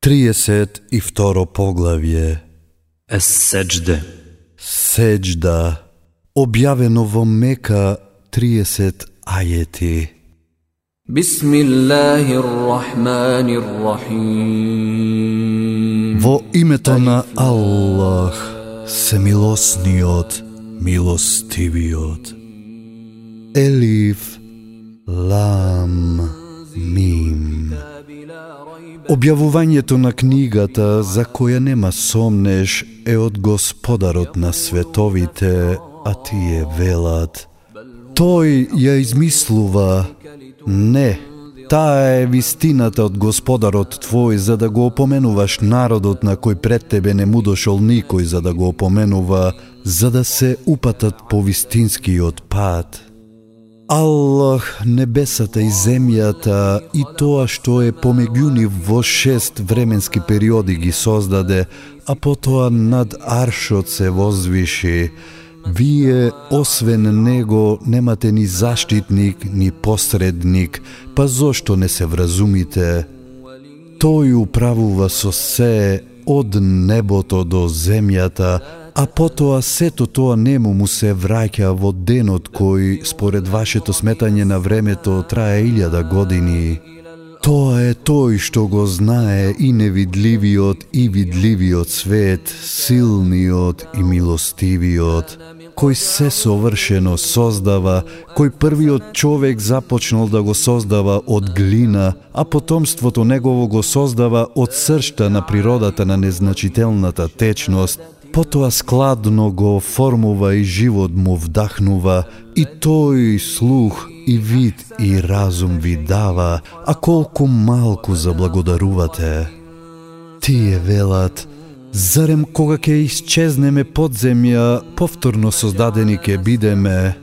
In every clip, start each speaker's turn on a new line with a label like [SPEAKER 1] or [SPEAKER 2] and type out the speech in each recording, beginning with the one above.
[SPEAKER 1] 32 поглавје.
[SPEAKER 2] Ес-седжде
[SPEAKER 1] Седжда Објавено во Мека 30 ајети. Во името на Аллах се милосниот, милостивиот. Елиф Објавувањето на книгата за која нема сомнеш е од Господарот на световите, а тие велат. Тој ја измислува. Не, таа е вистината од Господарот твој за да го опоменуваш народот на кој пред тебе не му дошол никој за да го опоменува, за да се упатат по вистинскиот пат. Аллах небесата и земјата и тоа што е помеѓу нив во шест временски периоди ги создаде, а потоа над аршот се возвиши. Вие, освен него, немате ни заштитник, ни посредник, па зошто не се вразумите? Тој управува со се од небото до земјата, а потоа сето тоа нему му се враќа во денот кој, според вашето сметање на времето, трае илјада години. Тоа е тој што го знае и невидливиот и видливиот свет, силниот и милостивиот, кој се совршено создава, кој првиот човек започнал да го создава од глина, а потомството негово го создава од сршта на природата на незначителната течност, потоа складно го оформува и живот му вдахнува, и тој слух и вид и разум ви дава, а колку малку заблагодарувате. Тие велат, зарем кога ќе исчезнеме подземја, повторно создадени ќе бидеме.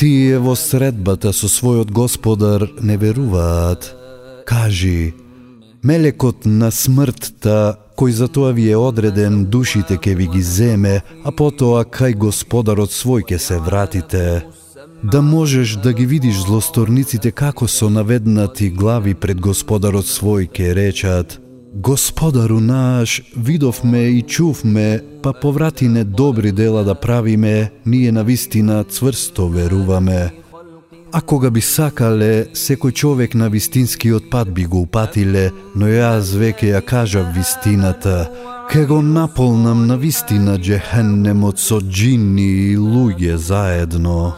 [SPEAKER 1] Тие во средбата со својот господар не веруваат. Кажи, мелекот на смртта, кој за тоа ви е одреден, душите ке ви ги земе, а потоа кај господарот свој ке се вратите. Да можеш да ги видиш злосторниците како со наведнати глави пред господарот свој ке речат Господару наш, видовме и чувме, па поврати не добри дела да правиме, ние на вистина цврсто веруваме. А кога би сакале, секој човек на вистинскиот пат би го упатиле, но јас веќе ја кажав вистината, ке го наполнам на вистина джехеннемот со джинни и луѓе заедно.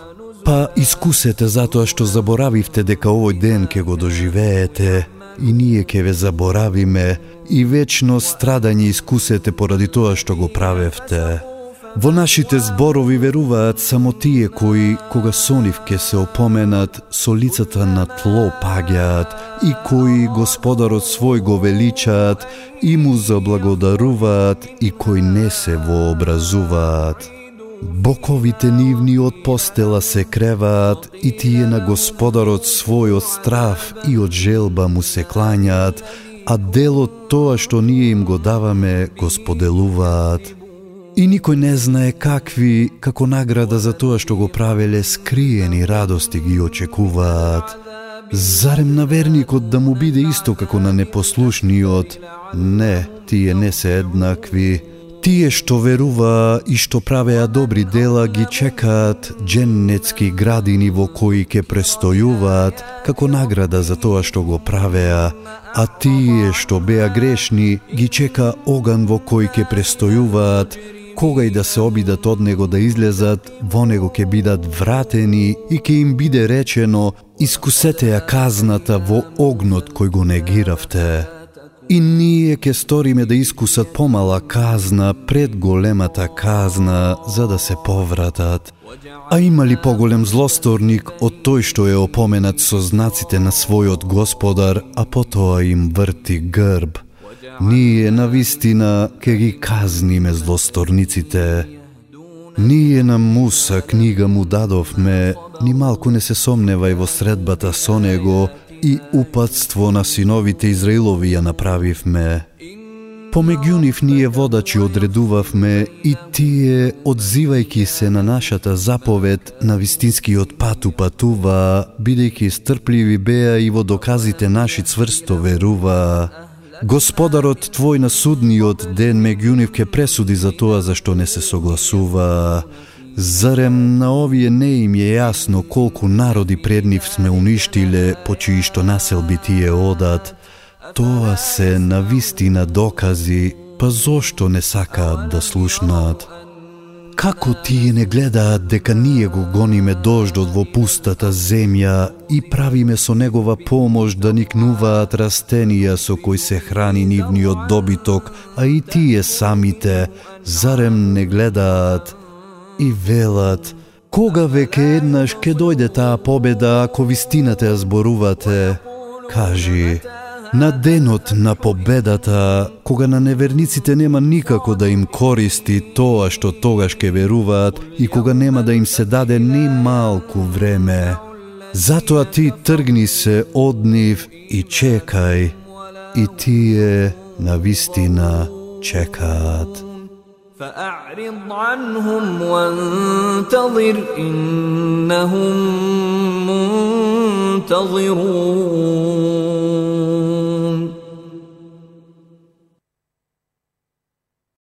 [SPEAKER 1] Па искусете затоа што заборавивте дека овој ден ке го доживеете, и ние ке ве заборавиме, и вечно страдање искусете поради тоа што го правевте. Во нашите зборови веруваат само тие кои, кога со нив ке се опоменат, со лицата на тло паѓаат и кои господарот свој го величаат и му заблагодаруваат и кои не се вообразуваат. Боковите нивни од постела се креваат и тие на господарот свој од страв и од желба му се клањаат, а делот тоа што ние им го даваме го споделуваат. И никој не знае какви, како награда за тоа што го правеле, скриени радости ги очекуваат. Зарем на верникот да му биде исто како на непослушниот? Не, тие не се еднакви. Тие што верува и што правеа добри дела ги чекаат дженнетски градини во кои ќе престојуваат како награда за тоа што го правеа, а тие што беа грешни ги чека оган во кој ќе престојуваат, кога и да се обидат од него да излезат, во него ќе бидат вратени и ќе им биде речено искусете ја казната во огнот кој го негиравте. И ние ќе сториме да искусат помала казна пред големата казна за да се повратат. А има ли поголем злосторник од тој што е опоменат со знаците на својот господар, а потоа им врти грб? Ние на вистина ке ги казниме злосторниците. Ние на Муса книга му дадовме, ни малку не се сомневај во средбата со него, и упадство на синовите Израилови ја направивме. Помеѓу нив ние водачи одредувавме и тие, одзивајки се на нашата заповед, на вистинскиот пат упатува, бидејќи стрпливи беа и во доказите наши цврсто верува. Господарот твој на судниот ден меѓу ке пресуди за тоа за што не се согласува. Зарем на овие не им е јасно колку народи пред нив сме уништиле, по чии што населби тие одат. Тоа се на вистина докази, па зошто не сакаат да слушнаат? Како тие не гледаат дека ние го гониме дождот во пустата земја и правиме со негова помош да никнуваат растенија со кои се храни нивниот добиток, а и тие самите, зарем не гледаат и велат, кога веќе еднаш ке дојде таа победа ако вистината ја зборувате? Кажи, на денот на победата, кога на неверниците нема никако да им користи тоа што тогаш ке веруваат и кога нема да им се даде ни малку време. Затоа ти тргни се од нив и чекај, и тие на вистина чекаат.
[SPEAKER 3] فأعرض عنهم وانتظر إنهم منتظرون